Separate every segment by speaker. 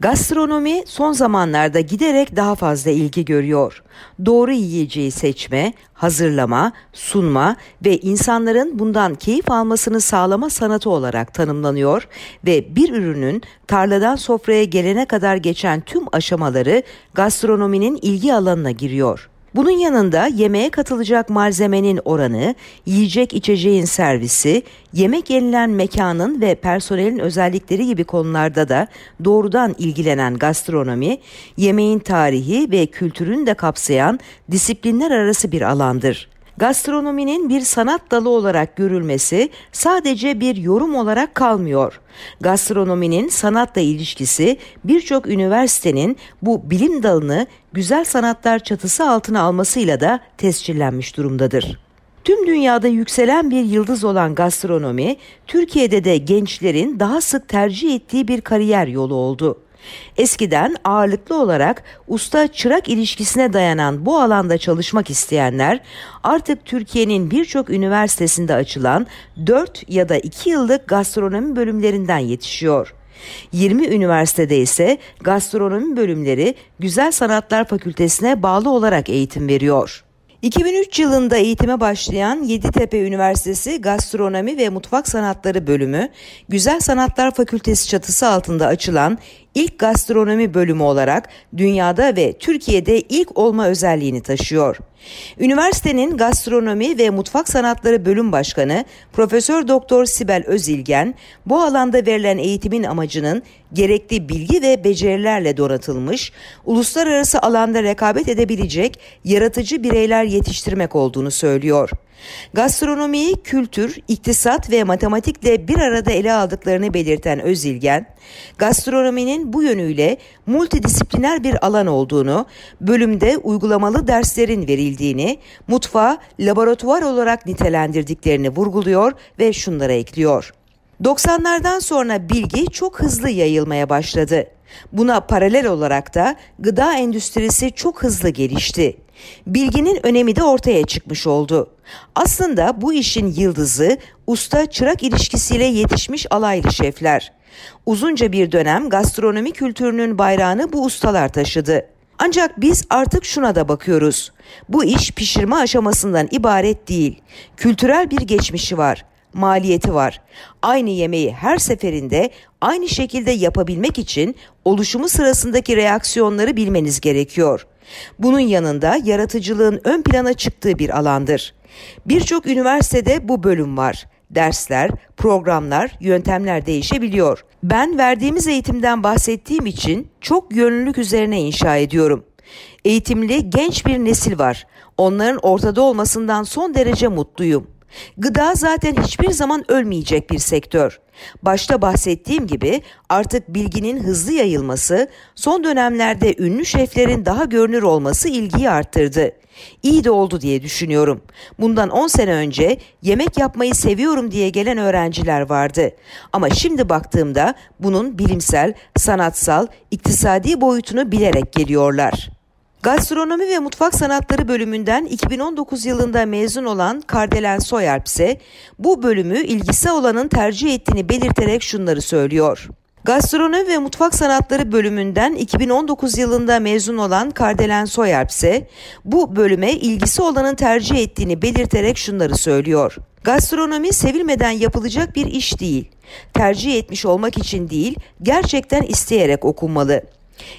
Speaker 1: Gastronomi son zamanlarda giderek daha fazla ilgi görüyor. Doğru yiyeceği seçme, hazırlama, sunma ve insanların bundan keyif almasını sağlama sanatı olarak tanımlanıyor ve bir ürünün tarladan sofraya gelene kadar geçen tüm aşamaları gastronominin ilgi alanına giriyor. Bunun yanında yemeğe katılacak malzemenin oranı, yiyecek içeceğin servisi, yemek yenilen mekanın ve personelin özellikleri gibi konularda da doğrudan ilgilenen gastronomi, yemeğin tarihi ve kültürünü de kapsayan disiplinler arası bir alandır gastronominin bir sanat dalı olarak görülmesi sadece bir yorum olarak kalmıyor. Gastronominin sanatla ilişkisi birçok üniversitenin bu bilim dalını güzel sanatlar çatısı altına almasıyla da tescillenmiş durumdadır. Tüm dünyada yükselen bir yıldız olan gastronomi, Türkiye'de de gençlerin daha sık tercih ettiği bir kariyer yolu oldu. Eskiden ağırlıklı olarak usta çırak ilişkisine dayanan bu alanda çalışmak isteyenler artık Türkiye'nin birçok üniversitesinde açılan 4 ya da 2 yıllık gastronomi bölümlerinden yetişiyor. 20 üniversitede ise gastronomi bölümleri Güzel Sanatlar Fakültesine bağlı olarak eğitim veriyor. 2003 yılında eğitime başlayan Yeditepe Üniversitesi Gastronomi ve Mutfak Sanatları Bölümü, Güzel Sanatlar Fakültesi çatısı altında açılan ilk gastronomi bölümü olarak dünyada ve Türkiye'de ilk olma özelliğini taşıyor. Üniversitenin Gastronomi ve Mutfak Sanatları Bölüm Başkanı Profesör Doktor Sibel Özilgen bu alanda verilen eğitimin amacının gerekli bilgi ve becerilerle donatılmış, uluslararası alanda rekabet edebilecek yaratıcı bireyler yetiştirmek olduğunu söylüyor. Gastronomiyi kültür, iktisat ve matematikle bir arada ele aldıklarını belirten Özilgen, gastronominin bu yönüyle multidisipliner bir alan olduğunu, bölümde uygulamalı derslerin verildiğini, mutfağı laboratuvar olarak nitelendirdiklerini vurguluyor ve şunlara ekliyor. 90'lardan sonra bilgi çok hızlı yayılmaya başladı. Buna paralel olarak da gıda endüstrisi çok hızlı gelişti. Bilginin önemi de ortaya çıkmış oldu. Aslında bu işin yıldızı usta çırak ilişkisiyle yetişmiş alaylı şefler. Uzunca bir dönem gastronomi kültürünün bayrağını bu ustalar taşıdı. Ancak biz artık şuna da bakıyoruz. Bu iş pişirme aşamasından ibaret değil. Kültürel bir geçmişi var maliyeti var. Aynı yemeği her seferinde aynı şekilde yapabilmek için oluşumu sırasındaki reaksiyonları bilmeniz gerekiyor. Bunun yanında yaratıcılığın ön plana çıktığı bir alandır. Birçok üniversitede bu bölüm var. Dersler, programlar, yöntemler değişebiliyor. Ben verdiğimiz eğitimden bahsettiğim için çok yönlülük üzerine inşa ediyorum. Eğitimli genç bir nesil var. Onların ortada olmasından son derece mutluyum. Gıda zaten hiçbir zaman ölmeyecek bir sektör. Başta bahsettiğim gibi artık bilginin hızlı yayılması, son dönemlerde ünlü şeflerin daha görünür olması ilgiyi arttırdı. İyi de oldu diye düşünüyorum. Bundan 10 sene önce yemek yapmayı seviyorum diye gelen öğrenciler vardı. Ama şimdi baktığımda bunun bilimsel, sanatsal, iktisadi boyutunu bilerek geliyorlar. Gastronomi ve Mutfak Sanatları bölümünden 2019 yılında mezun olan Kardelen Soyalp ise bu bölümü ilgisi olanın tercih ettiğini belirterek şunları söylüyor. Gastronomi ve Mutfak Sanatları bölümünden 2019 yılında mezun olan Kardelen Soyalp ise bu bölüme ilgisi olanın tercih ettiğini belirterek şunları söylüyor. Gastronomi sevilmeden yapılacak bir iş değil. Tercih etmiş olmak için değil, gerçekten isteyerek okunmalı.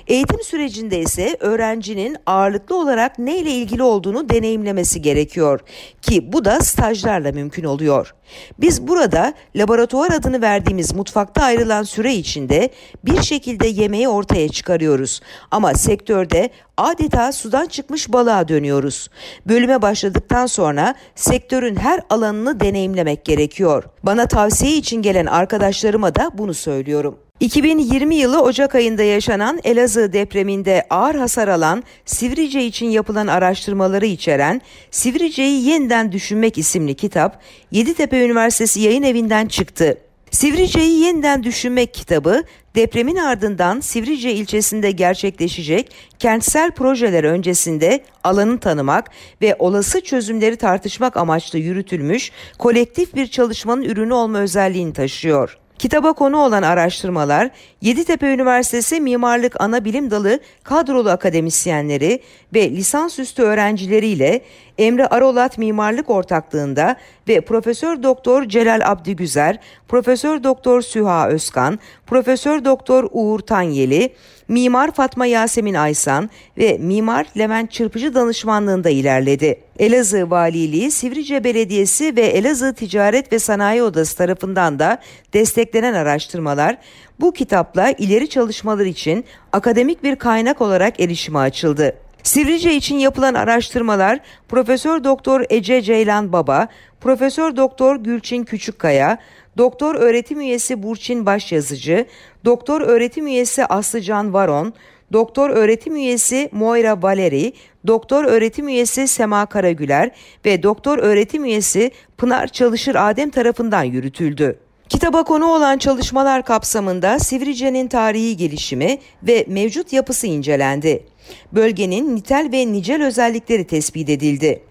Speaker 1: Eğitim sürecinde ise öğrencinin ağırlıklı olarak ne ile ilgili olduğunu deneyimlemesi gerekiyor ki bu da stajlarla mümkün oluyor. Biz burada laboratuvar adını verdiğimiz mutfakta ayrılan süre içinde bir şekilde yemeği ortaya çıkarıyoruz. Ama sektörde adeta sudan çıkmış balığa dönüyoruz. Bölüme başladıktan sonra sektörün her alanını deneyimlemek gerekiyor. Bana tavsiye için gelen arkadaşlarıma da bunu söylüyorum. 2020 yılı Ocak ayında yaşanan Elazığ depreminde ağır hasar alan Sivrice için yapılan araştırmaları içeren Sivrice'yi yeniden düşünmek isimli kitap Yeditepe Üniversitesi Yayın Evi'nden çıktı. Sivrice'yi yeniden düşünmek kitabı depremin ardından Sivrice ilçesinde gerçekleşecek kentsel projeler öncesinde alanı tanımak ve olası çözümleri tartışmak amaçlı yürütülmüş kolektif bir çalışmanın ürünü olma özelliğini taşıyor. Kitaba konu olan araştırmalar Yeditepe Üniversitesi Mimarlık Ana Bilim Dalı kadrolu akademisyenleri ve lisansüstü öğrencileriyle Emre Arolat Mimarlık Ortaklığında ve Profesör Doktor Celal Abdi Güzer, Profesör Doktor Süha Özkan, Profesör Doktor Uğur Tanyeli, Mimar Fatma Yasemin Aysan ve Mimar Levent Çırpıcı danışmanlığında ilerledi. Elazığ Valiliği, Sivrice Belediyesi ve Elazığ Ticaret ve Sanayi Odası tarafından da desteklenen araştırmalar bu kitapla ileri çalışmalar için akademik bir kaynak olarak erişime açıldı. Sivrice için yapılan araştırmalar Profesör Doktor Ece Ceylan Baba, Profesör Doktor Gülçin Küçükkaya, Doktor öğretim üyesi Burçin Başyazıcı, Doktor öğretim üyesi Aslıcan Varon, Doktor öğretim üyesi Moira Valeri, Doktor öğretim üyesi Sema Karagüler ve Doktor öğretim üyesi Pınar Çalışır Adem tarafından yürütüldü. Kitaba konu olan çalışmalar kapsamında Sivrice'nin tarihi gelişimi ve mevcut yapısı incelendi. Bölgenin nitel ve nicel özellikleri tespit edildi.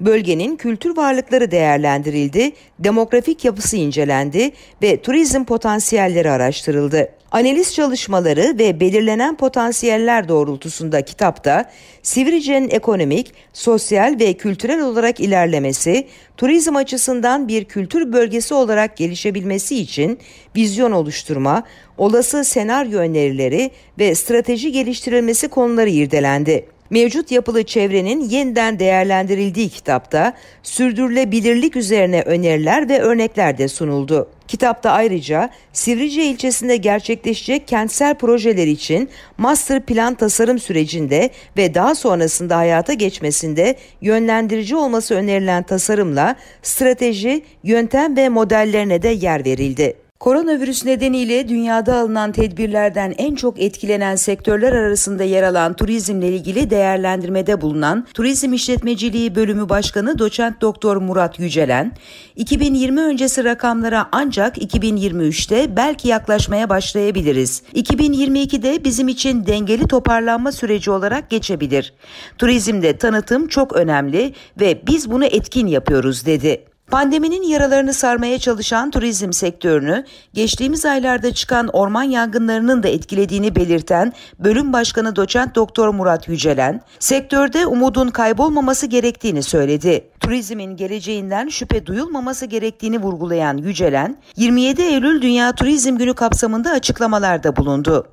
Speaker 1: Bölgenin kültür varlıkları değerlendirildi, demografik yapısı incelendi ve turizm potansiyelleri araştırıldı. Analiz çalışmaları ve belirlenen potansiyeller doğrultusunda kitapta Sivrice'nin ekonomik, sosyal ve kültürel olarak ilerlemesi, turizm açısından bir kültür bölgesi olarak gelişebilmesi için vizyon oluşturma, olası senaryo önerileri ve strateji geliştirilmesi konuları irdelendi. Mevcut yapılı çevrenin yeniden değerlendirildiği kitapta sürdürülebilirlik üzerine öneriler ve örnekler de sunuldu. Kitapta ayrıca Sivrice ilçesinde gerçekleşecek kentsel projeler için master plan tasarım sürecinde ve daha sonrasında hayata geçmesinde yönlendirici olması önerilen tasarımla strateji, yöntem ve modellerine de yer verildi. Koronavirüs nedeniyle dünyada alınan tedbirlerden en çok etkilenen sektörler arasında yer alan turizmle ilgili değerlendirmede bulunan Turizm İşletmeciliği Bölümü Başkanı Doçent Doktor Murat Yücelen, 2020 öncesi rakamlara ancak 2023'te belki yaklaşmaya başlayabiliriz. 2022'de bizim için dengeli toparlanma süreci olarak geçebilir. Turizmde tanıtım çok önemli ve biz bunu etkin yapıyoruz dedi. Pandeminin yaralarını sarmaya çalışan turizm sektörünü geçtiğimiz aylarda çıkan orman yangınlarının da etkilediğini belirten Bölüm Başkanı Doçent Doktor Murat Yücelen, sektörde umudun kaybolmaması gerektiğini söyledi. Turizmin geleceğinden şüphe duyulmaması gerektiğini vurgulayan Yücelen, 27 Eylül Dünya Turizm Günü kapsamında açıklamalarda bulundu.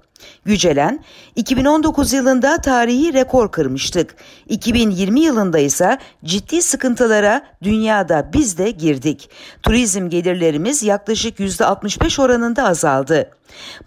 Speaker 1: Yücelen, 2019 yılında tarihi rekor kırmıştık. 2020 yılında ise ciddi sıkıntılara dünyada biz de girdik. Turizm gelirlerimiz yaklaşık %65 oranında azaldı.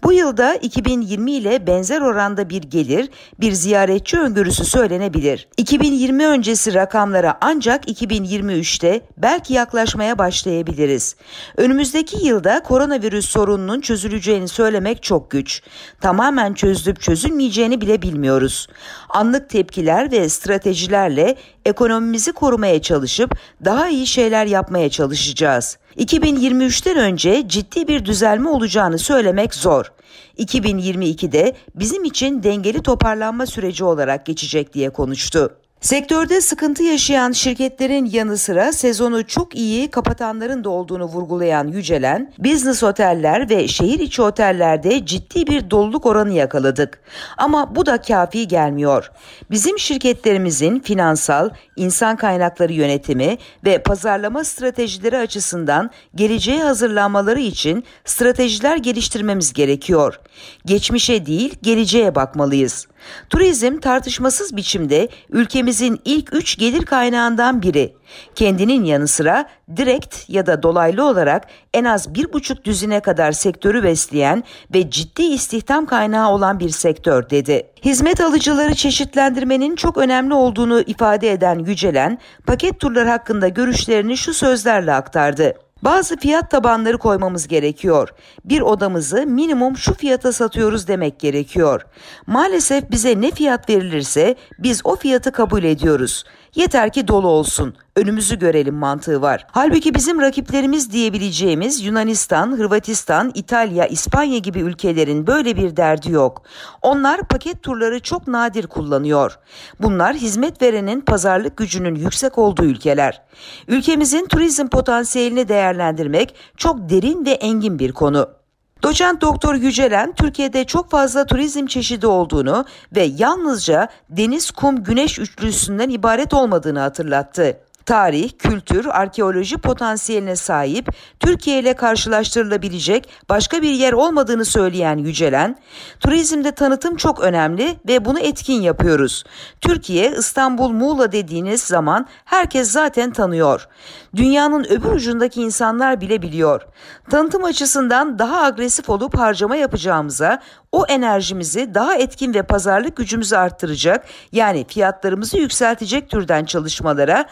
Speaker 1: Bu yılda 2020 ile benzer oranda bir gelir, bir ziyaretçi öngörüsü söylenebilir. 2020 öncesi rakamlara ancak 2023'te belki yaklaşmaya başlayabiliriz. Önümüzdeki yılda koronavirüs sorununun çözüleceğini söylemek çok güç. Tamamen çözülüp çözülmeyeceğini bile bilmiyoruz. Anlık tepkiler ve stratejilerle ekonomimizi korumaya çalışıp daha iyi şeyler yapmaya çalışacağız. 2023'ten önce ciddi bir düzelme olacağını söylemek zor. 2022'de bizim için dengeli toparlanma süreci olarak geçecek diye konuştu. Sektörde sıkıntı yaşayan şirketlerin yanı sıra sezonu çok iyi kapatanların da olduğunu vurgulayan Yücelen, business oteller ve şehir içi otellerde ciddi bir doluluk oranı yakaladık. Ama bu da kafi gelmiyor. Bizim şirketlerimizin finansal, insan kaynakları yönetimi ve pazarlama stratejileri açısından geleceğe hazırlanmaları için stratejiler geliştirmemiz gerekiyor. Geçmişe değil, geleceğe bakmalıyız. Turizm tartışmasız biçimde ülkemizin ilk üç gelir kaynağından biri. Kendinin yanı sıra direkt ya da dolaylı olarak en az bir buçuk düzine kadar sektörü besleyen ve ciddi istihdam kaynağı olan bir sektör dedi. Hizmet alıcıları çeşitlendirmenin çok önemli olduğunu ifade eden Yücelen, paket turlar hakkında görüşlerini şu sözlerle aktardı. Bazı fiyat tabanları koymamız gerekiyor. Bir odamızı minimum şu fiyata satıyoruz demek gerekiyor. Maalesef bize ne fiyat verilirse biz o fiyatı kabul ediyoruz. Yeter ki dolu olsun. Önümüzü görelim mantığı var. Halbuki bizim rakiplerimiz diyebileceğimiz Yunanistan, Hırvatistan, İtalya, İspanya gibi ülkelerin böyle bir derdi yok. Onlar paket turları çok nadir kullanıyor. Bunlar hizmet verenin pazarlık gücünün yüksek olduğu ülkeler. Ülkemizin turizm potansiyelini değerlendirmek çok derin ve engin bir konu. Doçent Doktor Yücelen, Türkiye'de çok fazla turizm çeşidi olduğunu ve yalnızca deniz, kum, güneş üçlüsünden ibaret olmadığını hatırlattı tarih, kültür, arkeoloji potansiyeline sahip, Türkiye ile karşılaştırılabilecek başka bir yer olmadığını söyleyen Yücelen, turizmde tanıtım çok önemli ve bunu etkin yapıyoruz. Türkiye, İstanbul, Muğla dediğiniz zaman herkes zaten tanıyor. Dünyanın öbür ucundaki insanlar bile biliyor. Tanıtım açısından daha agresif olup harcama yapacağımıza o enerjimizi daha etkin ve pazarlık gücümüzü arttıracak yani fiyatlarımızı yükseltecek türden çalışmalara,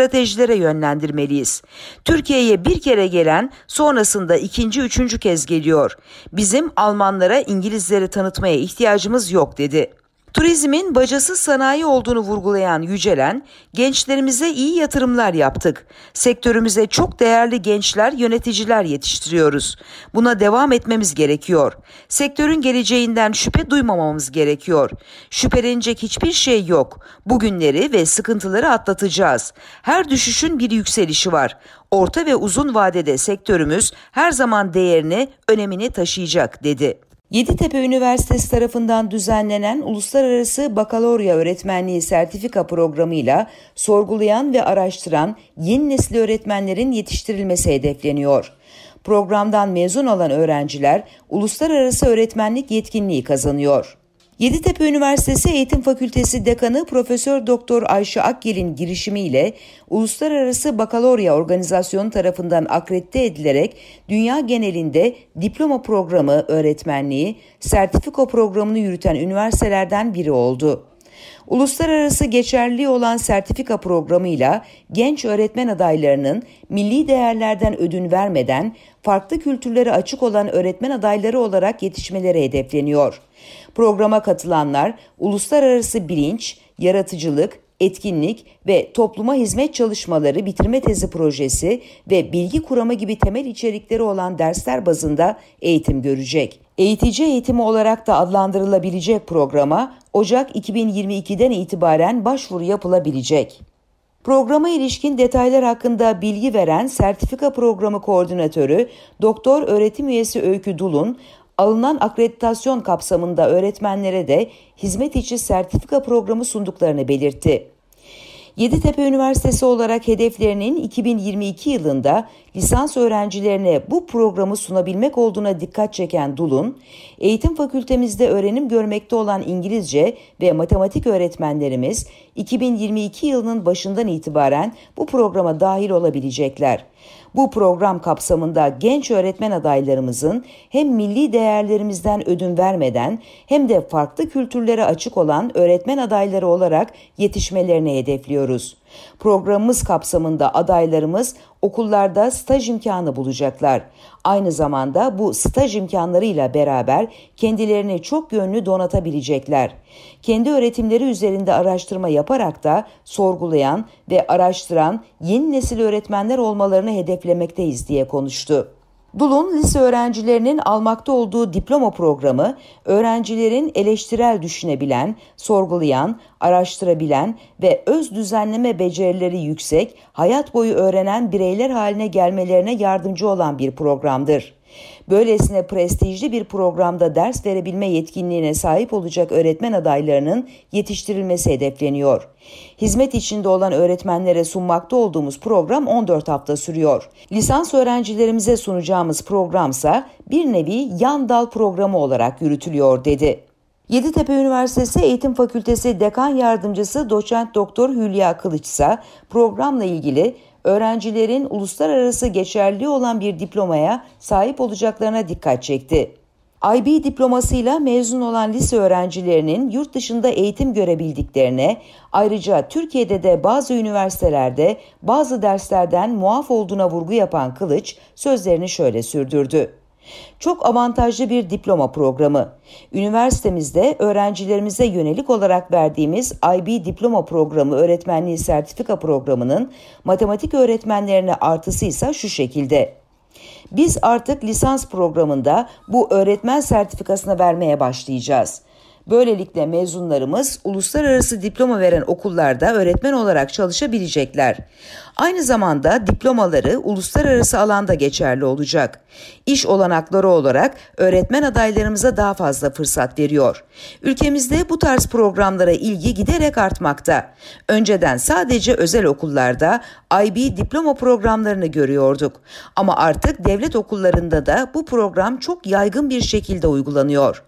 Speaker 1: stratejilere yönlendirmeliyiz. Türkiye'ye bir kere gelen sonrasında ikinci, üçüncü kez geliyor. Bizim Almanlara, İngilizlere tanıtmaya ihtiyacımız yok dedi. Turizmin bacasız sanayi olduğunu vurgulayan Yücelen, gençlerimize iyi yatırımlar yaptık. Sektörümüze çok değerli gençler, yöneticiler yetiştiriyoruz. Buna devam etmemiz gerekiyor. Sektörün geleceğinden şüphe duymamamız gerekiyor. Şüphelenecek hiçbir şey yok. Bugünleri ve sıkıntıları atlatacağız. Her düşüşün bir yükselişi var. Orta ve uzun vadede sektörümüz her zaman değerini, önemini taşıyacak dedi. Yeditepe Üniversitesi tarafından düzenlenen Uluslararası Bakalorya Öğretmenliği Sertifika Programı'yla sorgulayan ve araştıran yeni nesil öğretmenlerin yetiştirilmesi hedefleniyor. Programdan mezun olan öğrenciler uluslararası öğretmenlik yetkinliği kazanıyor. Yeditepe Üniversitesi Eğitim Fakültesi Dekanı Profesör Doktor Ayşe Akgel'in girişimiyle Uluslararası Bakalorya Organizasyonu tarafından akredite edilerek dünya genelinde diploma programı öğretmenliği, sertifika programını yürüten üniversitelerden biri oldu. Uluslararası geçerli olan sertifika programıyla genç öğretmen adaylarının milli değerlerden ödün vermeden farklı kültürlere açık olan öğretmen adayları olarak yetişmeleri hedefleniyor. Programa katılanlar uluslararası bilinç, yaratıcılık, etkinlik ve topluma hizmet çalışmaları bitirme tezi projesi ve bilgi kuramı gibi temel içerikleri olan dersler bazında eğitim görecek. Eğitici eğitimi olarak da adlandırılabilecek programa Ocak 2022'den itibaren başvuru yapılabilecek. Programa ilişkin detaylar hakkında bilgi veren Sertifika Programı Koordinatörü Doktor Öğretim Üyesi Öykü Dulun, alınan akreditasyon kapsamında öğretmenlere de hizmet içi sertifika programı sunduklarını belirtti. Yeditepe Üniversitesi olarak hedeflerinin 2022 yılında lisans öğrencilerine bu programı sunabilmek olduğuna dikkat çeken Dulun, eğitim fakültemizde öğrenim görmekte olan İngilizce ve matematik öğretmenlerimiz 2022 yılının başından itibaren bu programa dahil olabilecekler. Bu program kapsamında genç öğretmen adaylarımızın hem milli değerlerimizden ödün vermeden hem de farklı kültürlere açık olan öğretmen adayları olarak yetişmelerini hedefliyoruz. Programımız kapsamında adaylarımız okullarda staj imkanı bulacaklar. Aynı zamanda bu staj imkanlarıyla beraber kendilerini çok yönlü donatabilecekler. Kendi öğretimleri üzerinde araştırma yaparak da sorgulayan ve araştıran yeni nesil öğretmenler olmalarını hedeflemekteyiz diye konuştu. Dul'un lise öğrencilerinin almakta olduğu diploma programı, öğrencilerin eleştirel düşünebilen, sorgulayan, araştırabilen ve öz düzenleme becerileri yüksek, hayat boyu öğrenen bireyler haline gelmelerine yardımcı olan bir programdır. Böylesine prestijli bir programda ders verebilme yetkinliğine sahip olacak öğretmen adaylarının yetiştirilmesi hedefleniyor. Hizmet içinde olan öğretmenlere sunmakta olduğumuz program 14 hafta sürüyor. Lisans öğrencilerimize sunacağımız programsa bir nevi yan dal programı olarak yürütülüyor dedi. Yeditepe Üniversitesi Eğitim Fakültesi Dekan Yardımcısı Doçent Doktor Hülya Kılıç ise programla ilgili öğrencilerin uluslararası geçerli olan bir diplomaya sahip olacaklarına dikkat çekti. IB diplomasıyla mezun olan lise öğrencilerinin yurt dışında eğitim görebildiklerine, ayrıca Türkiye'de de bazı üniversitelerde bazı derslerden muaf olduğuna vurgu yapan Kılıç sözlerini şöyle sürdürdü. Çok avantajlı bir diploma programı. Üniversitemizde öğrencilerimize yönelik olarak verdiğimiz IB diploma programı öğretmenliği sertifika programının matematik öğretmenlerine artısı ise şu şekilde. Biz artık lisans programında bu öğretmen sertifikasını vermeye başlayacağız. Böylelikle mezunlarımız uluslararası diploma veren okullarda öğretmen olarak çalışabilecekler. Aynı zamanda diplomaları uluslararası alanda geçerli olacak. İş olanakları olarak öğretmen adaylarımıza daha fazla fırsat veriyor. Ülkemizde bu tarz programlara ilgi giderek artmakta. Önceden sadece özel okullarda IB diploma programlarını görüyorduk. Ama artık devlet okullarında da bu program çok yaygın bir şekilde uygulanıyor.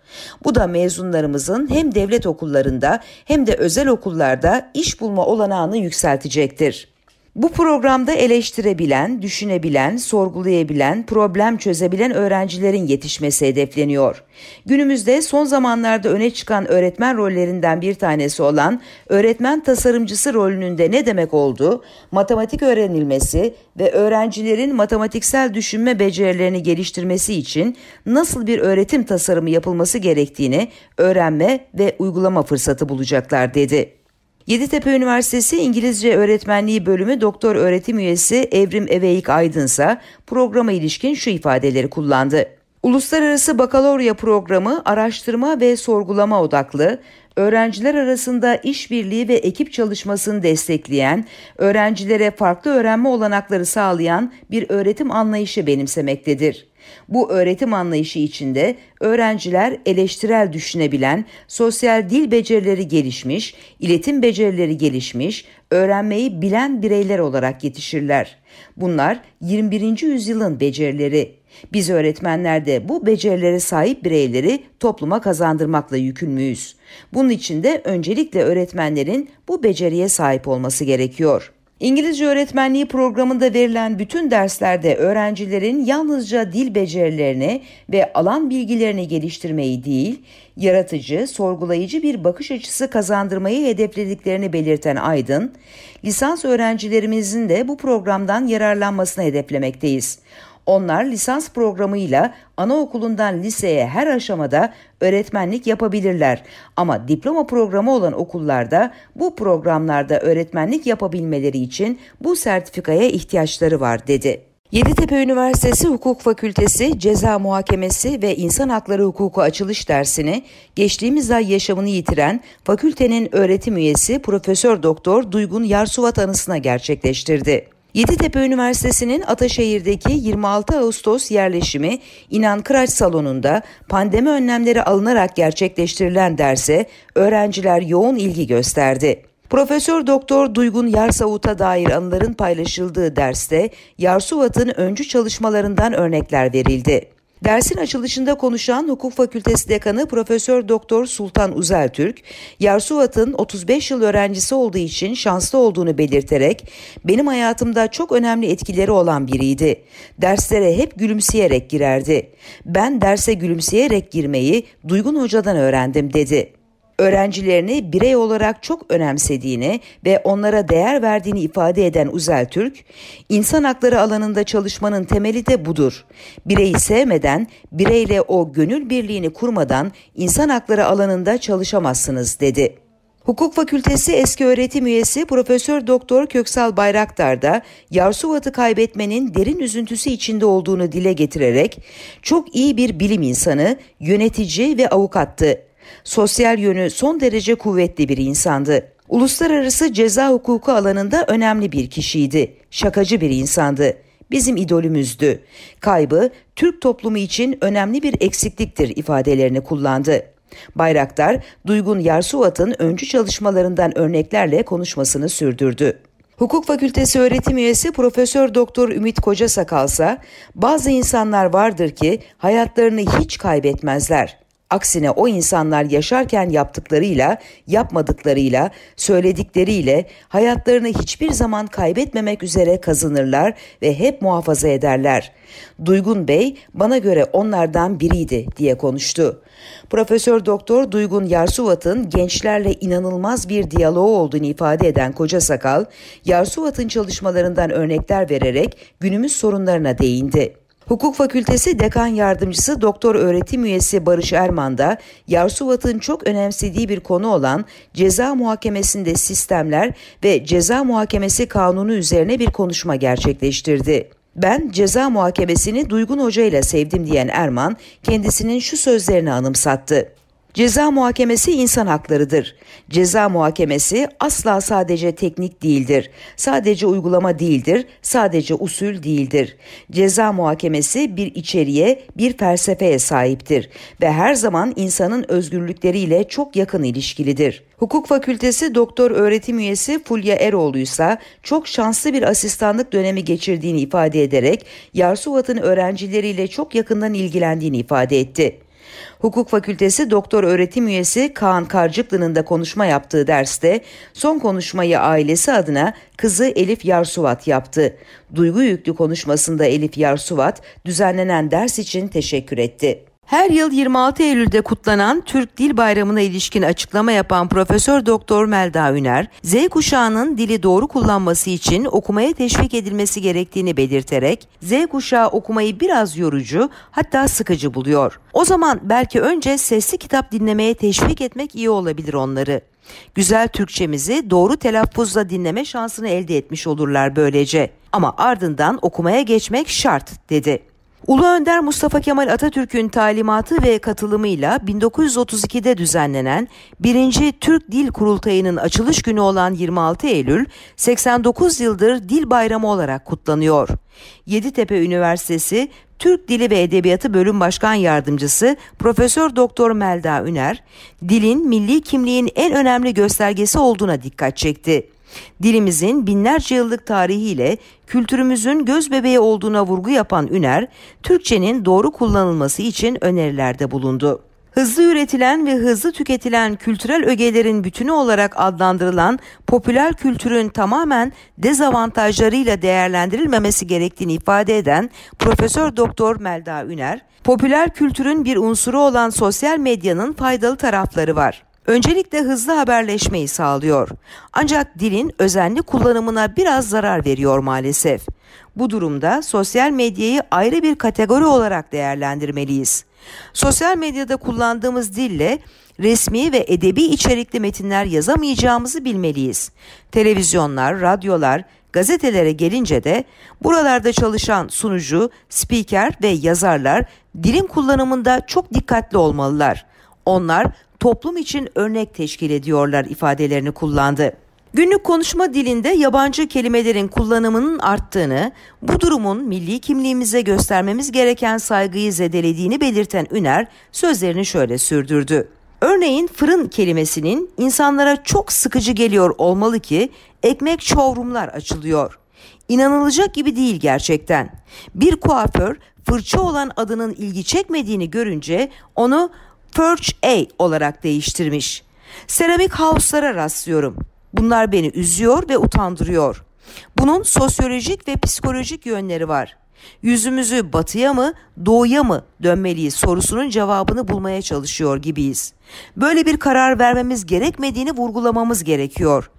Speaker 1: Bu da mezunlarımızın hem devlet okullarında hem de özel okullarda iş bulma olanağını yükseltecektir. Bu programda eleştirebilen, düşünebilen, sorgulayabilen, problem çözebilen öğrencilerin yetişmesi hedefleniyor. Günümüzde son zamanlarda öne çıkan öğretmen rollerinden bir tanesi olan öğretmen tasarımcısı rolünün de ne demek olduğu, matematik öğrenilmesi ve öğrencilerin matematiksel düşünme becerilerini geliştirmesi için nasıl bir öğretim tasarımı yapılması gerektiğini öğrenme ve uygulama fırsatı bulacaklar dedi. Yeditepe Üniversitesi İngilizce Öğretmenliği Bölümü Doktor Öğretim Üyesi Evrim Eveyik Aydınsa programa ilişkin şu ifadeleri kullandı. Uluslararası Bakalorya programı araştırma ve sorgulama odaklı, öğrenciler arasında işbirliği ve ekip çalışmasını destekleyen, öğrencilere farklı öğrenme olanakları sağlayan bir öğretim anlayışı benimsemektedir. Bu öğretim anlayışı içinde öğrenciler eleştirel düşünebilen, sosyal dil becerileri gelişmiş, iletim becerileri gelişmiş, öğrenmeyi bilen bireyler olarak yetişirler. Bunlar 21. yüzyılın becerileri. Biz öğretmenler de bu becerilere sahip bireyleri topluma kazandırmakla yükümlüyüz. Bunun için de öncelikle öğretmenlerin bu beceriye sahip olması gerekiyor. İngilizce öğretmenliği programında verilen bütün derslerde öğrencilerin yalnızca dil becerilerini ve alan bilgilerini geliştirmeyi değil, yaratıcı, sorgulayıcı bir bakış açısı kazandırmayı hedeflediklerini belirten Aydın, lisans öğrencilerimizin de bu programdan yararlanmasını hedeflemekteyiz. Onlar lisans programıyla anaokulundan liseye her aşamada öğretmenlik yapabilirler. Ama diploma programı olan okullarda bu programlarda öğretmenlik yapabilmeleri için bu sertifikaya ihtiyaçları var dedi. Yeditepe Üniversitesi Hukuk Fakültesi Ceza Muhakemesi ve İnsan Hakları Hukuku açılış dersini geçtiğimiz ay yaşamını yitiren fakültenin öğretim üyesi Profesör Doktor Duygun Yarsuvat anısına gerçekleştirdi. Yeditepe Üniversitesi'nin Ataşehir'deki 26 Ağustos yerleşimi İnan Kıraç Salonu'nda pandemi önlemleri alınarak gerçekleştirilen derse öğrenciler yoğun ilgi gösterdi. Profesör Doktor Duygun Yarsavut'a dair anıların paylaşıldığı derste Yarsuvat'ın öncü çalışmalarından örnekler verildi. Dersin açılışında konuşan Hukuk Fakültesi Dekanı Profesör Doktor Sultan Uzeltürk, Yarsuvat'ın 35 yıl öğrencisi olduğu için şanslı olduğunu belirterek benim hayatımda çok önemli etkileri olan biriydi. Derslere hep gülümseyerek girerdi. Ben derse gülümseyerek girmeyi Duygun Hoca'dan öğrendim dedi öğrencilerini birey olarak çok önemsediğini ve onlara değer verdiğini ifade eden Uzel Türk, insan hakları alanında çalışmanın temeli de budur. Bireyi sevmeden, bireyle o gönül birliğini kurmadan insan hakları alanında çalışamazsınız dedi. Hukuk Fakültesi eski öğretim üyesi Profesör Doktor Köksal Bayraktar da Yarsuvat'ı kaybetmenin derin üzüntüsü içinde olduğunu dile getirerek çok iyi bir bilim insanı, yönetici ve avukattı. Sosyal yönü son derece kuvvetli bir insandı. Uluslararası ceza hukuku alanında önemli bir kişiydi. Şakacı bir insandı. Bizim idolümüzdü. Kaybı Türk toplumu için önemli bir eksikliktir ifadelerini kullandı. Bayraktar, Duygun Yarsuvat'ın öncü çalışmalarından örneklerle konuşmasını sürdürdü. Hukuk Fakültesi öğretim üyesi Profesör Doktor Ümit Koca Sakalsa, bazı insanlar vardır ki hayatlarını hiç kaybetmezler. Aksine o insanlar yaşarken yaptıklarıyla, yapmadıklarıyla, söyledikleriyle hayatlarını hiçbir zaman kaybetmemek üzere kazanırlar ve hep muhafaza ederler. Duygun Bey bana göre onlardan biriydi diye konuştu. Profesör Doktor Duygun Yarsuvat'ın gençlerle inanılmaz bir diyaloğu olduğunu ifade eden Koca Sakal, Yarsuvat'ın çalışmalarından örnekler vererek günümüz sorunlarına değindi. Hukuk Fakültesi Dekan Yardımcısı Doktor Öğretim Üyesi Barış Erman da Yarsuvat'ın çok önemsediği bir konu olan ceza muhakemesinde sistemler ve ceza muhakemesi kanunu üzerine bir konuşma gerçekleştirdi. Ben ceza muhakemesini Duygun Hoca ile sevdim diyen Erman kendisinin şu sözlerini anımsattı. Ceza muhakemesi insan haklarıdır. Ceza muhakemesi asla sadece teknik değildir. Sadece uygulama değildir, sadece usul değildir. Ceza muhakemesi bir içeriğe, bir felsefeye sahiptir ve her zaman insanın özgürlükleriyle çok yakın ilişkilidir. Hukuk Fakültesi doktor öğretim üyesi Fulya Eroğlu ise çok şanslı bir asistanlık dönemi geçirdiğini ifade ederek Yarsuvat'ın öğrencileriyle çok yakından ilgilendiğini ifade etti. Hukuk Fakültesi Doktor Öğretim Üyesi Kaan Karcıklı'nın da konuşma yaptığı derste son konuşmayı ailesi adına kızı Elif Yarsuvat yaptı. Duygu yüklü konuşmasında Elif Yarsuvat düzenlenen ders için teşekkür etti. Her yıl 26 Eylül'de kutlanan Türk Dil Bayramı'na ilişkin açıklama yapan Profesör Doktor Melda Üner, Z kuşağının dili doğru kullanması için okumaya teşvik edilmesi gerektiğini belirterek, Z kuşağı okumayı biraz yorucu hatta sıkıcı buluyor. O zaman belki önce sesli kitap dinlemeye teşvik etmek iyi olabilir onları. Güzel Türkçemizi doğru telaffuzla dinleme şansını elde etmiş olurlar böylece. Ama ardından okumaya geçmek şart dedi. Ulu Önder Mustafa Kemal Atatürk'ün talimatı ve katılımıyla 1932'de düzenlenen 1. Türk Dil Kurultayı'nın açılış günü olan 26 Eylül 89 yıldır Dil Bayramı olarak kutlanıyor. Yeditepe Üniversitesi Türk Dili ve Edebiyatı Bölüm Başkan Yardımcısı Profesör Doktor Melda Üner, dilin milli kimliğin en önemli göstergesi olduğuna dikkat çekti. Dilimizin binlerce yıllık tarihiyle kültürümüzün göz bebeği olduğuna vurgu yapan Üner, Türkçenin doğru kullanılması için önerilerde bulundu. Hızlı üretilen ve hızlı tüketilen kültürel ögelerin bütünü olarak adlandırılan popüler kültürün tamamen dezavantajlarıyla değerlendirilmemesi gerektiğini ifade eden Profesör Doktor Melda Üner, popüler kültürün bir unsuru olan sosyal medyanın faydalı tarafları var. Öncelikle hızlı haberleşmeyi sağlıyor. Ancak dilin özenli kullanımına biraz zarar veriyor maalesef. Bu durumda sosyal medyayı ayrı bir kategori olarak değerlendirmeliyiz. Sosyal medyada kullandığımız dille resmi ve edebi içerikli metinler yazamayacağımızı bilmeliyiz. Televizyonlar, radyolar, gazetelere gelince de buralarda çalışan sunucu, spiker ve yazarlar dilin kullanımında çok dikkatli olmalılar. Onlar toplum için örnek teşkil ediyorlar ifadelerini kullandı. Günlük konuşma dilinde yabancı kelimelerin kullanımının arttığını, bu durumun milli kimliğimize göstermemiz gereken saygıyı zedelediğini belirten Üner sözlerini şöyle sürdürdü. Örneğin fırın kelimesinin insanlara çok sıkıcı geliyor olmalı ki ekmek çovrumlar açılıyor. İnanılacak gibi değil gerçekten. Bir kuaför fırça olan adının ilgi çekmediğini görünce onu Perch A olarak değiştirmiş. Seramik house'lara rastlıyorum. Bunlar beni üzüyor ve utandırıyor. Bunun sosyolojik ve psikolojik yönleri var. Yüzümüzü batıya mı, doğuya mı dönmeliyiz sorusunun cevabını bulmaya çalışıyor gibiyiz. Böyle bir karar vermemiz gerekmediğini vurgulamamız gerekiyor.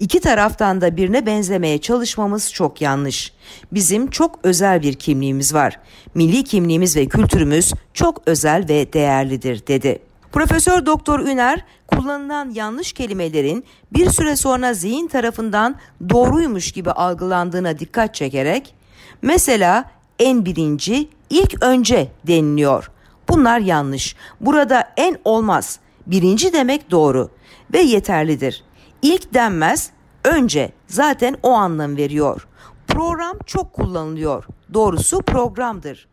Speaker 1: İki taraftan da birine benzemeye çalışmamız çok yanlış. Bizim çok özel bir kimliğimiz var. Milli kimliğimiz ve kültürümüz çok özel ve değerlidir dedi. Profesör Doktor Üner kullanılan yanlış kelimelerin bir süre sonra zihin tarafından doğruymuş gibi algılandığına dikkat çekerek mesela en birinci ilk önce deniliyor. Bunlar yanlış. Burada en olmaz. Birinci demek doğru ve yeterlidir. İlk denmez, önce zaten o anlam veriyor. Program çok kullanılıyor. Doğrusu programdır.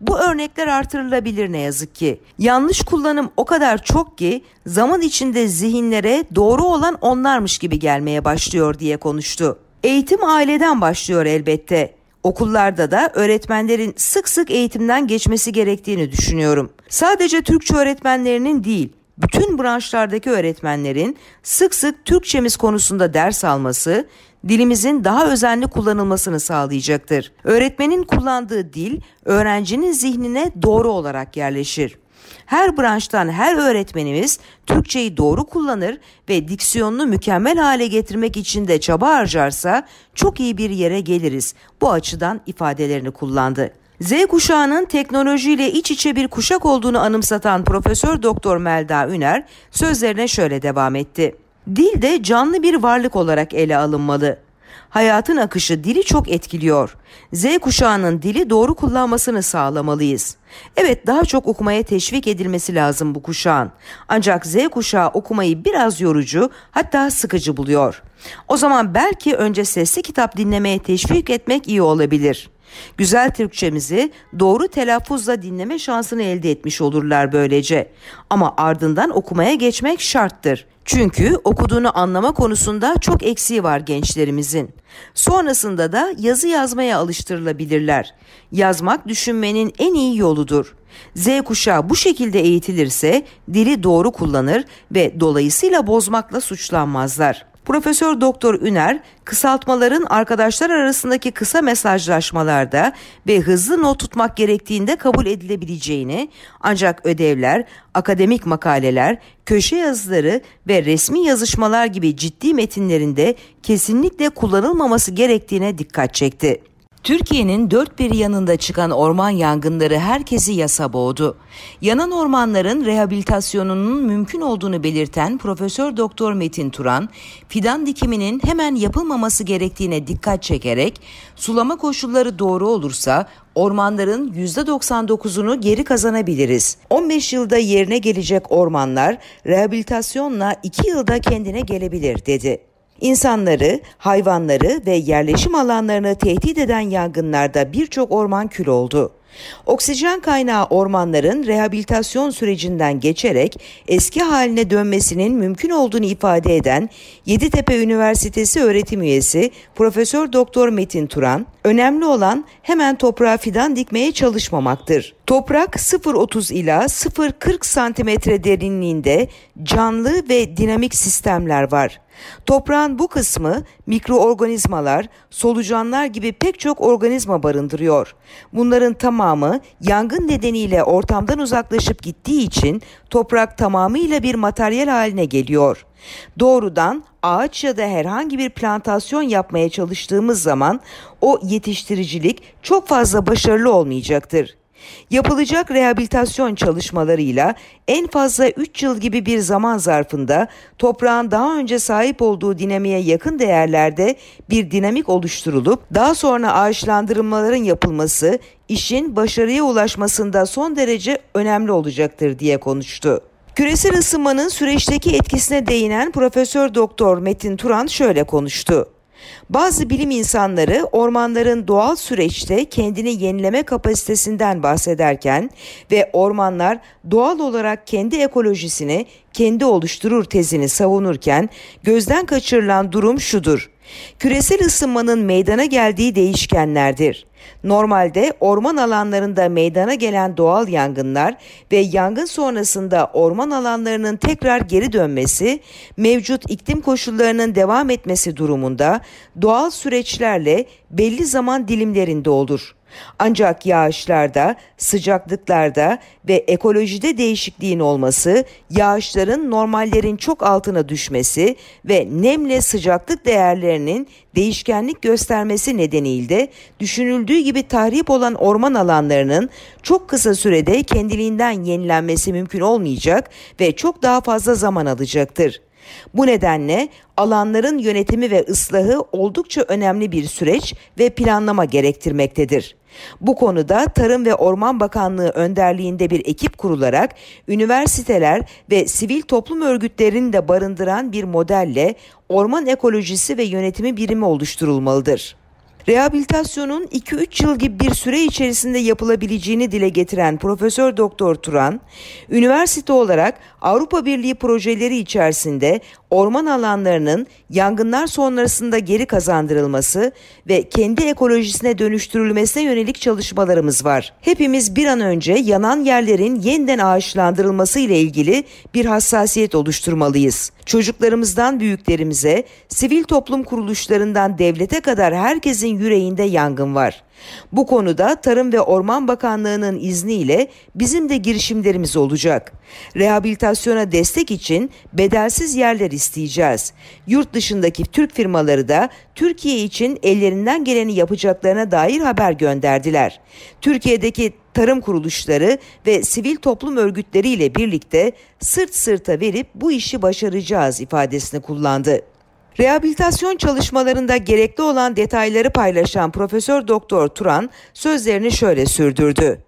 Speaker 1: Bu örnekler artırılabilir ne yazık ki. Yanlış kullanım o kadar çok ki zaman içinde zihinlere doğru olan onlarmış gibi gelmeye başlıyor diye konuştu. Eğitim aileden başlıyor elbette. Okullarda da öğretmenlerin sık sık eğitimden geçmesi gerektiğini düşünüyorum. Sadece Türkçe öğretmenlerinin değil, bütün branşlardaki öğretmenlerin sık sık Türkçemiz konusunda ders alması, dilimizin daha özenli kullanılmasını sağlayacaktır. Öğretmenin kullandığı dil öğrencinin zihnine doğru olarak yerleşir. Her branştan her öğretmenimiz Türkçeyi doğru kullanır ve diksiyonunu mükemmel hale getirmek için de çaba harcarsa çok iyi bir yere geliriz. Bu açıdan ifadelerini kullandı. Z kuşağının teknolojiyle iç içe bir kuşak olduğunu anımsatan Profesör Doktor Melda Üner sözlerine şöyle devam etti. Dil de canlı bir varlık olarak ele alınmalı. Hayatın akışı dili çok etkiliyor. Z kuşağının dili doğru kullanmasını sağlamalıyız. Evet daha çok okumaya teşvik edilmesi lazım bu kuşağın. Ancak Z kuşağı okumayı biraz yorucu hatta sıkıcı buluyor. O zaman belki önce sesli kitap dinlemeye teşvik etmek iyi olabilir. Güzel Türkçemizi doğru telaffuzla dinleme şansını elde etmiş olurlar böylece. Ama ardından okumaya geçmek şarttır. Çünkü okuduğunu anlama konusunda çok eksiği var gençlerimizin. Sonrasında da yazı yazmaya alıştırılabilirler. Yazmak düşünmenin en iyi yoludur. Z kuşağı bu şekilde eğitilirse dili doğru kullanır ve dolayısıyla bozmakla suçlanmazlar. Profesör Doktor Üner kısaltmaların arkadaşlar arasındaki kısa mesajlaşmalarda ve hızlı not tutmak gerektiğinde kabul edilebileceğini ancak ödevler, akademik makaleler, köşe yazıları ve resmi yazışmalar gibi ciddi metinlerinde kesinlikle kullanılmaması gerektiğine dikkat çekti. Türkiye'nin dört bir yanında çıkan orman yangınları herkesi yasa boğdu. Yanan ormanların rehabilitasyonunun mümkün olduğunu belirten Profesör Doktor Metin Turan, fidan dikiminin hemen yapılmaması gerektiğine dikkat çekerek, sulama koşulları doğru olursa ormanların %99'unu geri kazanabiliriz. 15 yılda yerine gelecek ormanlar rehabilitasyonla 2 yılda kendine gelebilir dedi. İnsanları, hayvanları ve yerleşim alanlarını tehdit eden yangınlarda birçok orman kül oldu. Oksijen kaynağı ormanların rehabilitasyon sürecinden geçerek eski haline dönmesinin mümkün olduğunu ifade eden Yeditepe Üniversitesi öğretim üyesi Profesör Doktor Metin Turan, önemli olan hemen toprağa fidan dikmeye çalışmamaktır. Toprak 0.30 ila 0.40 santimetre derinliğinde canlı ve dinamik sistemler var. Toprağın bu kısmı mikroorganizmalar, solucanlar gibi pek çok organizma barındırıyor. Bunların tamamı yangın nedeniyle ortamdan uzaklaşıp gittiği için toprak tamamıyla bir materyal haline geliyor. Doğrudan ağaç ya da herhangi bir plantasyon yapmaya çalıştığımız zaman o yetiştiricilik çok fazla başarılı olmayacaktır. Yapılacak rehabilitasyon çalışmalarıyla en fazla 3 yıl gibi bir zaman zarfında toprağın daha önce sahip olduğu dinamiğe yakın değerlerde bir dinamik oluşturulup daha sonra ağaçlandırmaların yapılması işin başarıya ulaşmasında son derece önemli olacaktır diye konuştu. Küresel ısınmanın süreçteki etkisine değinen Profesör Doktor Metin Turan şöyle konuştu. Bazı bilim insanları ormanların doğal süreçte kendini yenileme kapasitesinden bahsederken ve ormanlar doğal olarak kendi ekolojisini kendi oluşturur tezini savunurken gözden kaçırılan durum şudur. Küresel ısınmanın meydana geldiği değişkenlerdir. Normalde orman alanlarında meydana gelen doğal yangınlar ve yangın sonrasında orman alanlarının tekrar geri dönmesi, mevcut iklim koşullarının devam etmesi durumunda doğal süreçlerle belli zaman dilimlerinde olur. Ancak yağışlarda, sıcaklıklarda ve ekolojide değişikliğin olması, yağışların normallerin çok altına düşmesi ve nemle sıcaklık değerlerinin değişkenlik göstermesi nedeniyle düşünüldüğü gibi tahrip olan orman alanlarının çok kısa sürede kendiliğinden yenilenmesi mümkün olmayacak ve çok daha fazla zaman alacaktır. Bu nedenle alanların yönetimi ve ıslahı oldukça önemli bir süreç ve planlama gerektirmektedir. Bu konuda Tarım ve Orman Bakanlığı önderliğinde bir ekip kurularak üniversiteler ve sivil toplum örgütlerini de barındıran bir modelle orman ekolojisi ve yönetimi birimi oluşturulmalıdır. Rehabilitasyonun 2-3 yıl gibi bir süre içerisinde yapılabileceğini dile getiren Profesör Doktor Turan, üniversite olarak Avrupa Birliği projeleri içerisinde orman alanlarının yangınlar sonrasında geri kazandırılması ve kendi ekolojisine dönüştürülmesine yönelik çalışmalarımız var. Hepimiz bir an önce yanan yerlerin yeniden ağaçlandırılması ile ilgili bir hassasiyet oluşturmalıyız. Çocuklarımızdan büyüklerimize, sivil toplum kuruluşlarından devlete kadar herkesin yüreğinde yangın var. Bu konuda Tarım ve Orman Bakanlığı'nın izniyle bizim de girişimlerimiz olacak. Rehabilitasyona destek için bedelsiz yerler isteyeceğiz. Yurt dışındaki Türk firmaları da Türkiye için ellerinden geleni yapacaklarına dair haber gönderdiler. Türkiye'deki tarım kuruluşları ve sivil toplum örgütleriyle birlikte sırt sırta verip bu işi başaracağız ifadesini kullandı. Rehabilitasyon çalışmalarında gerekli olan detayları paylaşan Profesör Doktor Turan sözlerini şöyle sürdürdü.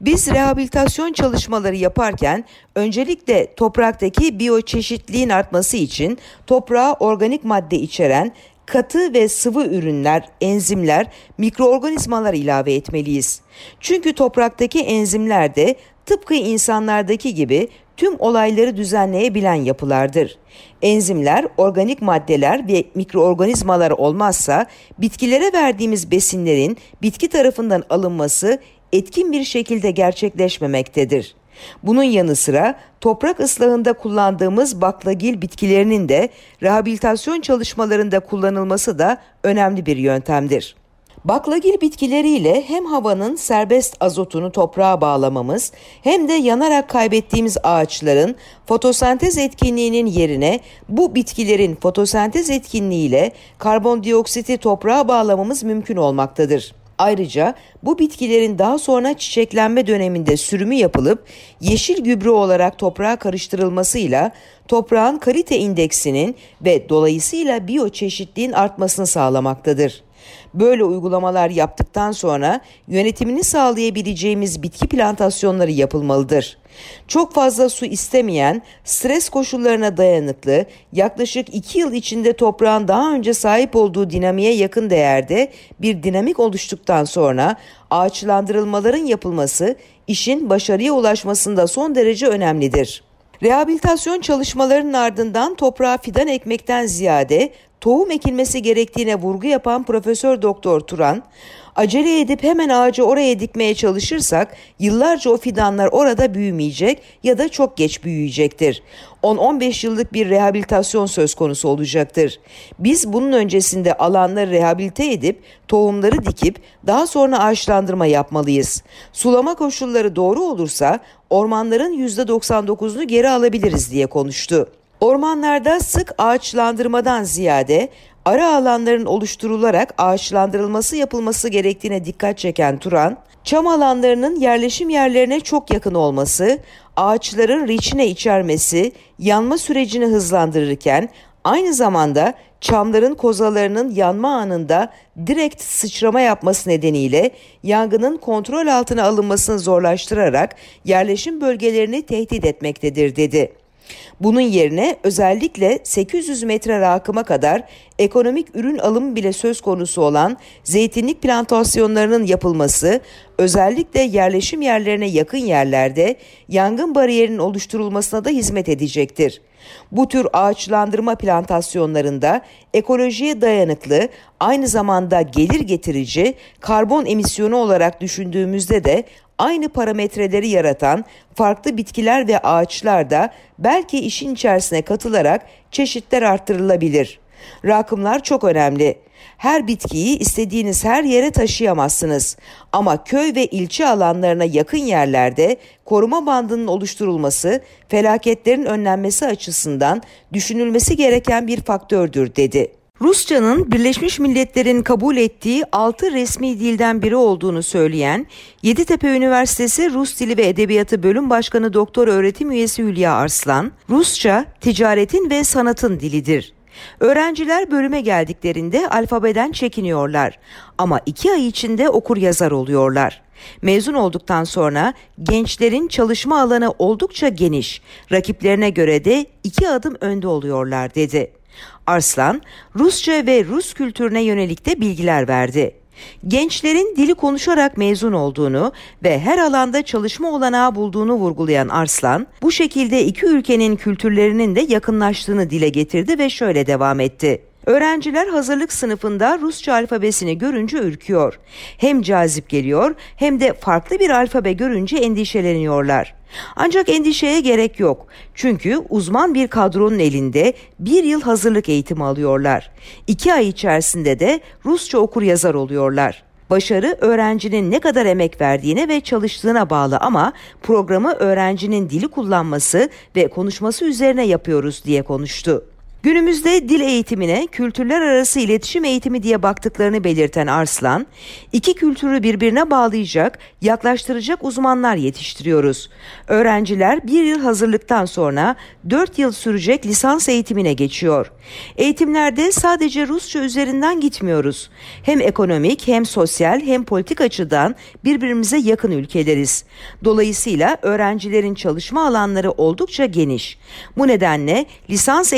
Speaker 1: Biz rehabilitasyon çalışmaları yaparken öncelikle topraktaki biyoçeşitliğin artması için toprağa organik madde içeren katı ve sıvı ürünler, enzimler, mikroorganizmalar ilave etmeliyiz. Çünkü topraktaki enzimler de tıpkı insanlardaki gibi tüm olayları düzenleyebilen yapılardır. Enzimler, organik maddeler ve mikroorganizmalar olmazsa bitkilere verdiğimiz besinlerin bitki tarafından alınması etkin bir şekilde gerçekleşmemektedir. Bunun yanı sıra toprak ıslahında kullandığımız baklagil bitkilerinin de rehabilitasyon çalışmalarında kullanılması da önemli bir yöntemdir. Baklagil bitkileriyle hem havanın serbest azotunu toprağa bağlamamız hem de yanarak kaybettiğimiz ağaçların fotosentez etkinliğinin yerine bu bitkilerin fotosentez etkinliğiyle karbondioksiti toprağa bağlamamız mümkün olmaktadır. Ayrıca bu bitkilerin daha sonra çiçeklenme döneminde sürümü yapılıp yeşil gübre olarak toprağa karıştırılmasıyla toprağın kalite indeksinin ve dolayısıyla biyoçeşitliğin artmasını sağlamaktadır. Böyle uygulamalar yaptıktan sonra yönetimini sağlayabileceğimiz bitki plantasyonları yapılmalıdır. Çok fazla su istemeyen, stres koşullarına dayanıklı, yaklaşık 2 yıl içinde toprağın daha önce sahip olduğu dinamiğe yakın değerde bir dinamik oluştuktan sonra ağaçlandırılmaların yapılması işin başarıya ulaşmasında son derece önemlidir. Rehabilitasyon çalışmalarının ardından toprağa fidan ekmekten ziyade tohum ekilmesi gerektiğine vurgu yapan Profesör Doktor Turan, acele edip hemen ağacı oraya dikmeye çalışırsak yıllarca o fidanlar orada büyümeyecek ya da çok geç büyüyecektir. 10-15 yıllık bir rehabilitasyon söz konusu olacaktır. Biz bunun öncesinde alanları rehabilite edip tohumları dikip daha sonra ağaçlandırma yapmalıyız. Sulama koşulları doğru olursa ormanların %99'unu geri alabiliriz diye konuştu. Ormanlarda sık ağaçlandırmadan ziyade ara alanların oluşturularak ağaçlandırılması yapılması gerektiğine dikkat çeken Turan, çam alanlarının yerleşim yerlerine çok yakın olması, ağaçların reçine içermesi, yanma sürecini hızlandırırken aynı zamanda çamların kozalarının yanma anında direkt sıçrama yapması nedeniyle yangının kontrol altına alınmasını zorlaştırarak yerleşim bölgelerini tehdit etmektedir dedi. Bunun yerine özellikle 800 metre rakıma kadar ekonomik ürün alımı bile söz konusu olan zeytinlik plantasyonlarının yapılması özellikle yerleşim yerlerine yakın yerlerde yangın bariyerinin oluşturulmasına da hizmet edecektir. Bu tür ağaçlandırma plantasyonlarında ekolojiye dayanıklı, aynı zamanda gelir getirici karbon emisyonu olarak düşündüğümüzde de aynı parametreleri yaratan farklı bitkiler ve ağaçlar da belki işin içerisine katılarak çeşitler arttırılabilir. Rakımlar çok önemli. Her bitkiyi istediğiniz her yere taşıyamazsınız. Ama köy ve ilçe alanlarına yakın yerlerde koruma bandının oluşturulması felaketlerin önlenmesi açısından düşünülmesi gereken bir faktördür dedi. Rusçanın Birleşmiş Milletler'in kabul ettiği 6 resmi dilden biri olduğunu söyleyen Yeditepe Üniversitesi Rus Dili ve Edebiyatı Bölüm Başkanı Doktor Öğretim Üyesi Hülya Arslan, Rusça ticaretin ve sanatın dilidir. Öğrenciler bölüme geldiklerinde alfabeden çekiniyorlar ama iki ay içinde okur yazar oluyorlar. Mezun olduktan sonra gençlerin çalışma alanı oldukça geniş, rakiplerine göre de iki adım önde oluyorlar dedi. Arslan, Rusça ve Rus kültürüne yönelik de bilgiler verdi. Gençlerin dili konuşarak mezun olduğunu ve her alanda çalışma olanağı bulduğunu vurgulayan Arslan, bu şekilde iki ülkenin kültürlerinin de yakınlaştığını dile getirdi ve şöyle devam etti. Öğrenciler hazırlık sınıfında Rusça alfabesini görünce ürküyor. Hem cazip geliyor hem de farklı bir alfabe görünce endişeleniyorlar. Ancak endişeye gerek yok. Çünkü uzman bir kadronun elinde bir yıl hazırlık eğitimi alıyorlar. İki ay içerisinde de Rusça okur yazar oluyorlar. Başarı öğrencinin ne kadar emek verdiğine ve çalıştığına bağlı ama programı öğrencinin dili kullanması ve konuşması üzerine yapıyoruz diye konuştu. Günümüzde dil eğitimine kültürler arası iletişim eğitimi diye baktıklarını belirten Arslan, iki kültürü birbirine bağlayacak, yaklaştıracak uzmanlar yetiştiriyoruz. Öğrenciler bir yıl hazırlıktan sonra dört yıl sürecek lisans eğitimine geçiyor. Eğitimlerde sadece Rusça üzerinden gitmiyoruz. Hem ekonomik hem sosyal hem politik açıdan birbirimize yakın ülkeleriz. Dolayısıyla öğrencilerin çalışma alanları oldukça geniş. Bu nedenle lisans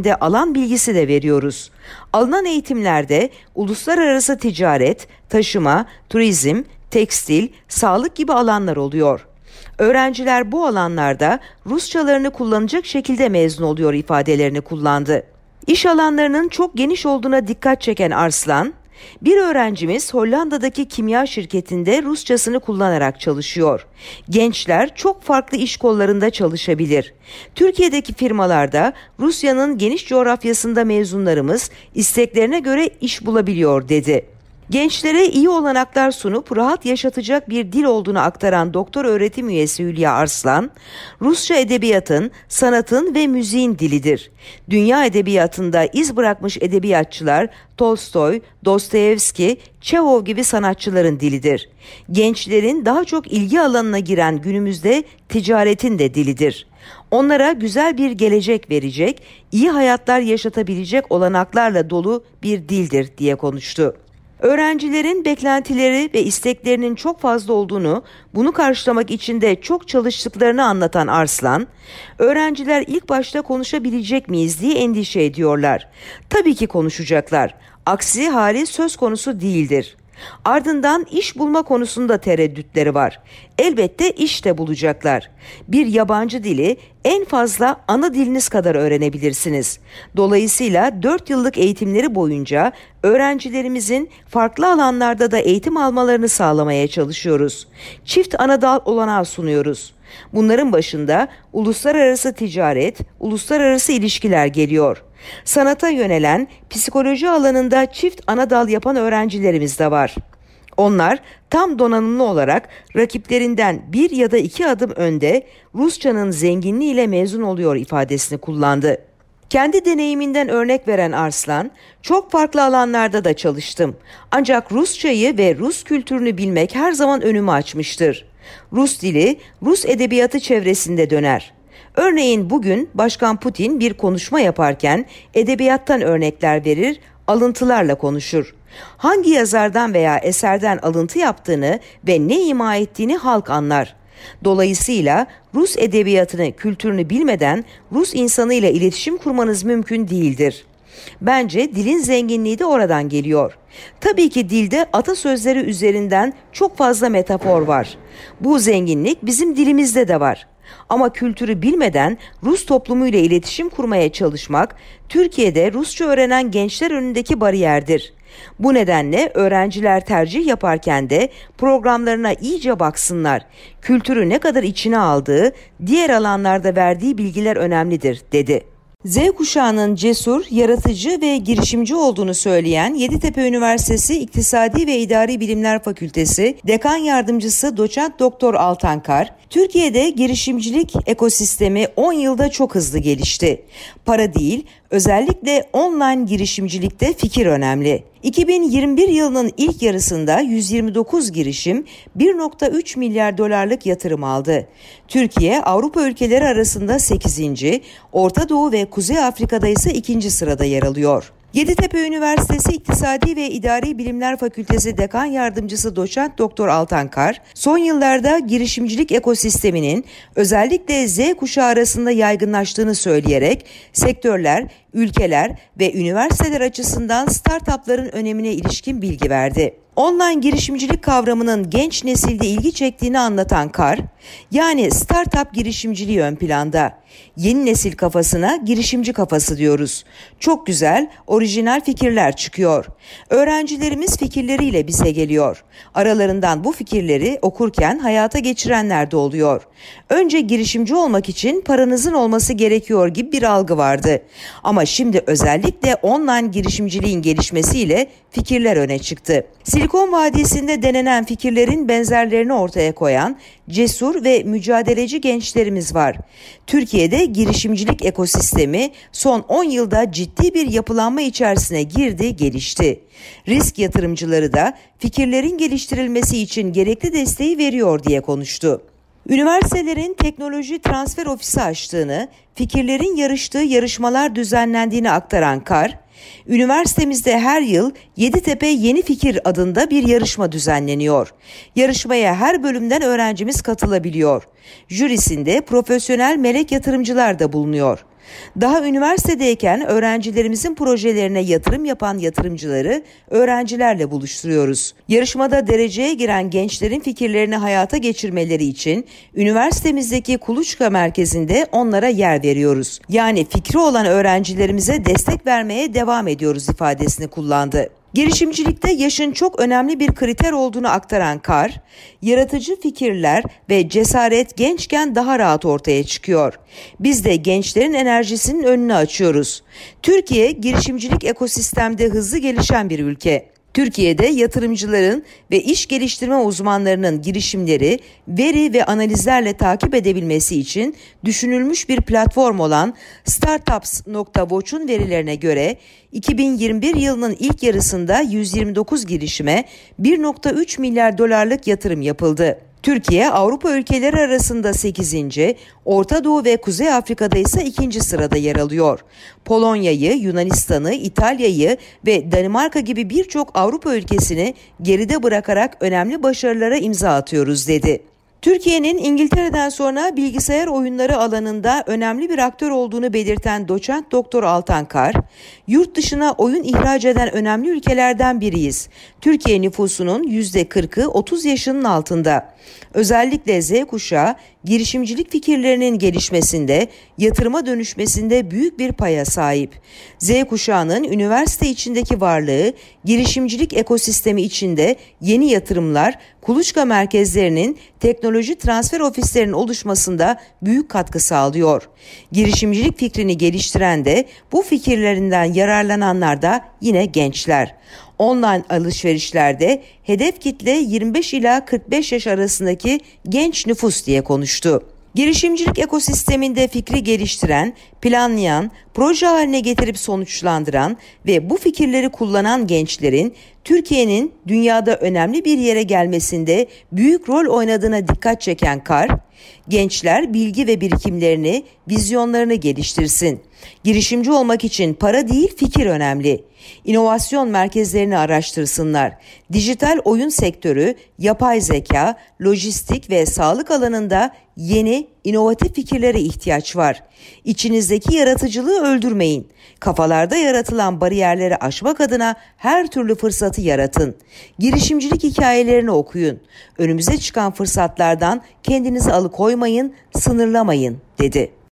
Speaker 1: eğitimlerinde alan bilgisi de veriyoruz. Alınan eğitimlerde uluslararası ticaret, taşıma, turizm, tekstil, sağlık gibi alanlar oluyor. Öğrenciler bu alanlarda Rusçalarını kullanacak şekilde mezun oluyor ifadelerini kullandı. İş alanlarının çok geniş olduğuna dikkat çeken Arslan, bir öğrencimiz Hollanda'daki kimya şirketinde Rusçasını kullanarak çalışıyor. Gençler çok farklı iş kollarında çalışabilir. Türkiye'deki firmalarda Rusya'nın geniş coğrafyasında mezunlarımız isteklerine göre iş bulabiliyor dedi. Gençlere iyi olanaklar sunup rahat yaşatacak bir dil olduğunu aktaran doktor öğretim üyesi Hülya Arslan, Rusça edebiyatın, sanatın ve müziğin dilidir. Dünya edebiyatında iz bırakmış edebiyatçılar Tolstoy, Dostoyevski, Çehov gibi sanatçıların dilidir. Gençlerin daha çok ilgi alanına giren günümüzde ticaretin de dilidir. Onlara güzel bir gelecek verecek, iyi hayatlar yaşatabilecek olanaklarla dolu bir dildir diye konuştu. Öğrencilerin beklentileri ve isteklerinin çok fazla olduğunu, bunu karşılamak için de çok çalıştıklarını anlatan Arslan, öğrenciler ilk başta konuşabilecek miyiz diye endişe ediyorlar. Tabii ki konuşacaklar. Aksi hali söz konusu değildir. Ardından iş bulma konusunda tereddütleri var. Elbette iş de bulacaklar. Bir yabancı dili en fazla ana diliniz kadar öğrenebilirsiniz. Dolayısıyla 4 yıllık eğitimleri boyunca öğrencilerimizin farklı alanlarda da eğitim almalarını sağlamaya çalışıyoruz. Çift ana dal olanağı sunuyoruz. Bunların başında uluslararası ticaret, uluslararası ilişkiler geliyor. Sanata yönelen psikoloji alanında çift ana dal yapan öğrencilerimiz de var. Onlar tam donanımlı olarak rakiplerinden bir ya da iki adım önde Rusçanın zenginliğiyle mezun oluyor ifadesini kullandı. Kendi deneyiminden örnek veren Arslan, çok farklı alanlarda da çalıştım. Ancak Rusçayı ve Rus kültürünü bilmek her zaman önümü açmıştır. Rus dili, Rus edebiyatı çevresinde döner. Örneğin bugün Başkan Putin bir konuşma yaparken edebiyattan örnekler verir, alıntılarla konuşur. Hangi yazardan veya eserden alıntı yaptığını ve ne ima ettiğini halk anlar. Dolayısıyla Rus edebiyatını, kültürünü bilmeden Rus insanıyla iletişim kurmanız mümkün değildir. Bence dilin zenginliği de oradan geliyor. Tabii ki dilde atasözleri üzerinden çok fazla metafor var. Bu zenginlik bizim dilimizde de var. Ama kültürü bilmeden Rus toplumuyla iletişim kurmaya çalışmak Türkiye'de Rusça öğrenen gençler önündeki bariyerdir. Bu nedenle öğrenciler tercih yaparken de programlarına iyice baksınlar. Kültürü ne kadar içine aldığı, diğer alanlarda verdiği bilgiler önemlidir, dedi. Z kuşağının cesur, yaratıcı ve girişimci olduğunu söyleyen Yeditepe Üniversitesi İktisadi ve İdari Bilimler Fakültesi Dekan Yardımcısı Doçent Doktor Altankar, Türkiye'de girişimcilik ekosistemi 10 yılda çok hızlı gelişti. Para değil, özellikle online girişimcilikte fikir önemli. 2021 yılının ilk yarısında 129 girişim 1.3 milyar dolarlık yatırım aldı. Türkiye Avrupa ülkeleri arasında 8. Orta Doğu ve Kuzey Afrika'da ise 2. sırada yer alıyor. Yeditepe Üniversitesi İktisadi ve İdari Bilimler Fakültesi Dekan Yardımcısı Doçent Doktor Altankar, son yıllarda girişimcilik ekosisteminin özellikle Z kuşağı arasında yaygınlaştığını söyleyerek sektörler, ülkeler ve üniversiteler açısından startupların önemine ilişkin bilgi verdi. Online girişimcilik kavramının genç nesilde ilgi çektiğini anlatan Kar, yani startup girişimciliği ön planda. Yeni nesil kafasına girişimci kafası diyoruz. Çok güzel, orijinal fikirler çıkıyor. Öğrencilerimiz fikirleriyle bize geliyor. Aralarından bu fikirleri okurken hayata geçirenler de oluyor. Önce girişimci olmak için paranızın olması gerekiyor gibi bir algı vardı. Ama şimdi özellikle online girişimciliğin gelişmesiyle fikirler öne çıktı. Silikon Silikon Vadisi'nde denenen fikirlerin benzerlerini ortaya koyan cesur ve mücadeleci gençlerimiz var. Türkiye'de girişimcilik ekosistemi son 10 yılda ciddi bir yapılanma içerisine girdi, gelişti. Risk yatırımcıları da fikirlerin geliştirilmesi için gerekli desteği veriyor diye konuştu. Üniversitelerin teknoloji transfer ofisi açtığını, fikirlerin yarıştığı yarışmalar düzenlendiğini aktaran Kar, Üniversitemizde her yıl Yeditepe Yeni Fikir adında bir yarışma düzenleniyor. Yarışmaya her bölümden öğrencimiz katılabiliyor. Jürisinde profesyonel melek yatırımcılar da bulunuyor. Daha üniversitedeyken öğrencilerimizin projelerine yatırım yapan yatırımcıları öğrencilerle buluşturuyoruz. Yarışmada dereceye giren gençlerin fikirlerini hayata geçirmeleri için üniversitemizdeki Kuluçka merkezinde onlara yer veriyoruz. Yani fikri olan öğrencilerimize destek vermeye devam ediyoruz ifadesini kullandı. Girişimcilikte yaşın çok önemli bir kriter olduğunu aktaran Kar, yaratıcı fikirler ve cesaret gençken daha rahat ortaya çıkıyor. Biz de gençlerin enerjisinin önünü açıyoruz. Türkiye girişimcilik ekosistemde hızlı gelişen bir ülke. Türkiye'de yatırımcıların ve iş geliştirme uzmanlarının girişimleri veri ve analizlerle takip edebilmesi için düşünülmüş bir platform olan startups.watch'un verilerine göre 2021 yılının ilk yarısında 129 girişime 1.3 milyar dolarlık yatırım yapıldı. Türkiye Avrupa ülkeleri arasında 8. Orta Doğu ve Kuzey Afrika'da ise 2. sırada yer alıyor. Polonya'yı, Yunanistan'ı, İtalya'yı ve Danimarka gibi birçok Avrupa ülkesini geride bırakarak önemli başarılara imza atıyoruz dedi. Türkiye'nin İngiltere'den sonra bilgisayar oyunları alanında önemli bir aktör olduğunu belirten doçent doktor Altan Kar, yurt dışına oyun ihraç eden önemli ülkelerden biriyiz. Türkiye nüfusunun %40'ı 30 yaşının altında. Özellikle Z kuşağı girişimcilik fikirlerinin gelişmesinde, yatırıma dönüşmesinde büyük bir paya sahip. Z kuşağının üniversite içindeki varlığı, girişimcilik ekosistemi içinde yeni yatırımlar, kuluçka merkezlerinin, teknoloji transfer ofislerinin oluşmasında büyük katkı sağlıyor. Girişimcilik fikrini geliştiren de bu fikirlerinden yararlananlar da yine gençler online alışverişlerde hedef kitle 25 ila 45 yaş arasındaki genç nüfus diye konuştu. Girişimcilik ekosisteminde fikri geliştiren, planlayan, proje haline getirip sonuçlandıran ve bu fikirleri kullanan gençlerin Türkiye'nin dünyada önemli bir yere gelmesinde büyük rol oynadığına dikkat çeken Kar, gençler bilgi ve birikimlerini, vizyonlarını geliştirsin. Girişimci olmak için para değil fikir önemli. İnovasyon merkezlerini araştırsınlar. Dijital oyun sektörü, yapay zeka, lojistik ve sağlık alanında yeni, inovatif fikirlere ihtiyaç var. İçinizdeki yaratıcılığı öldürmeyin. Kafalarda yaratılan bariyerleri aşmak adına her türlü fırsatı yaratın. Girişimcilik hikayelerini okuyun. Önümüze çıkan fırsatlardan kendinizi alıkoymayın, sınırlamayın, dedi.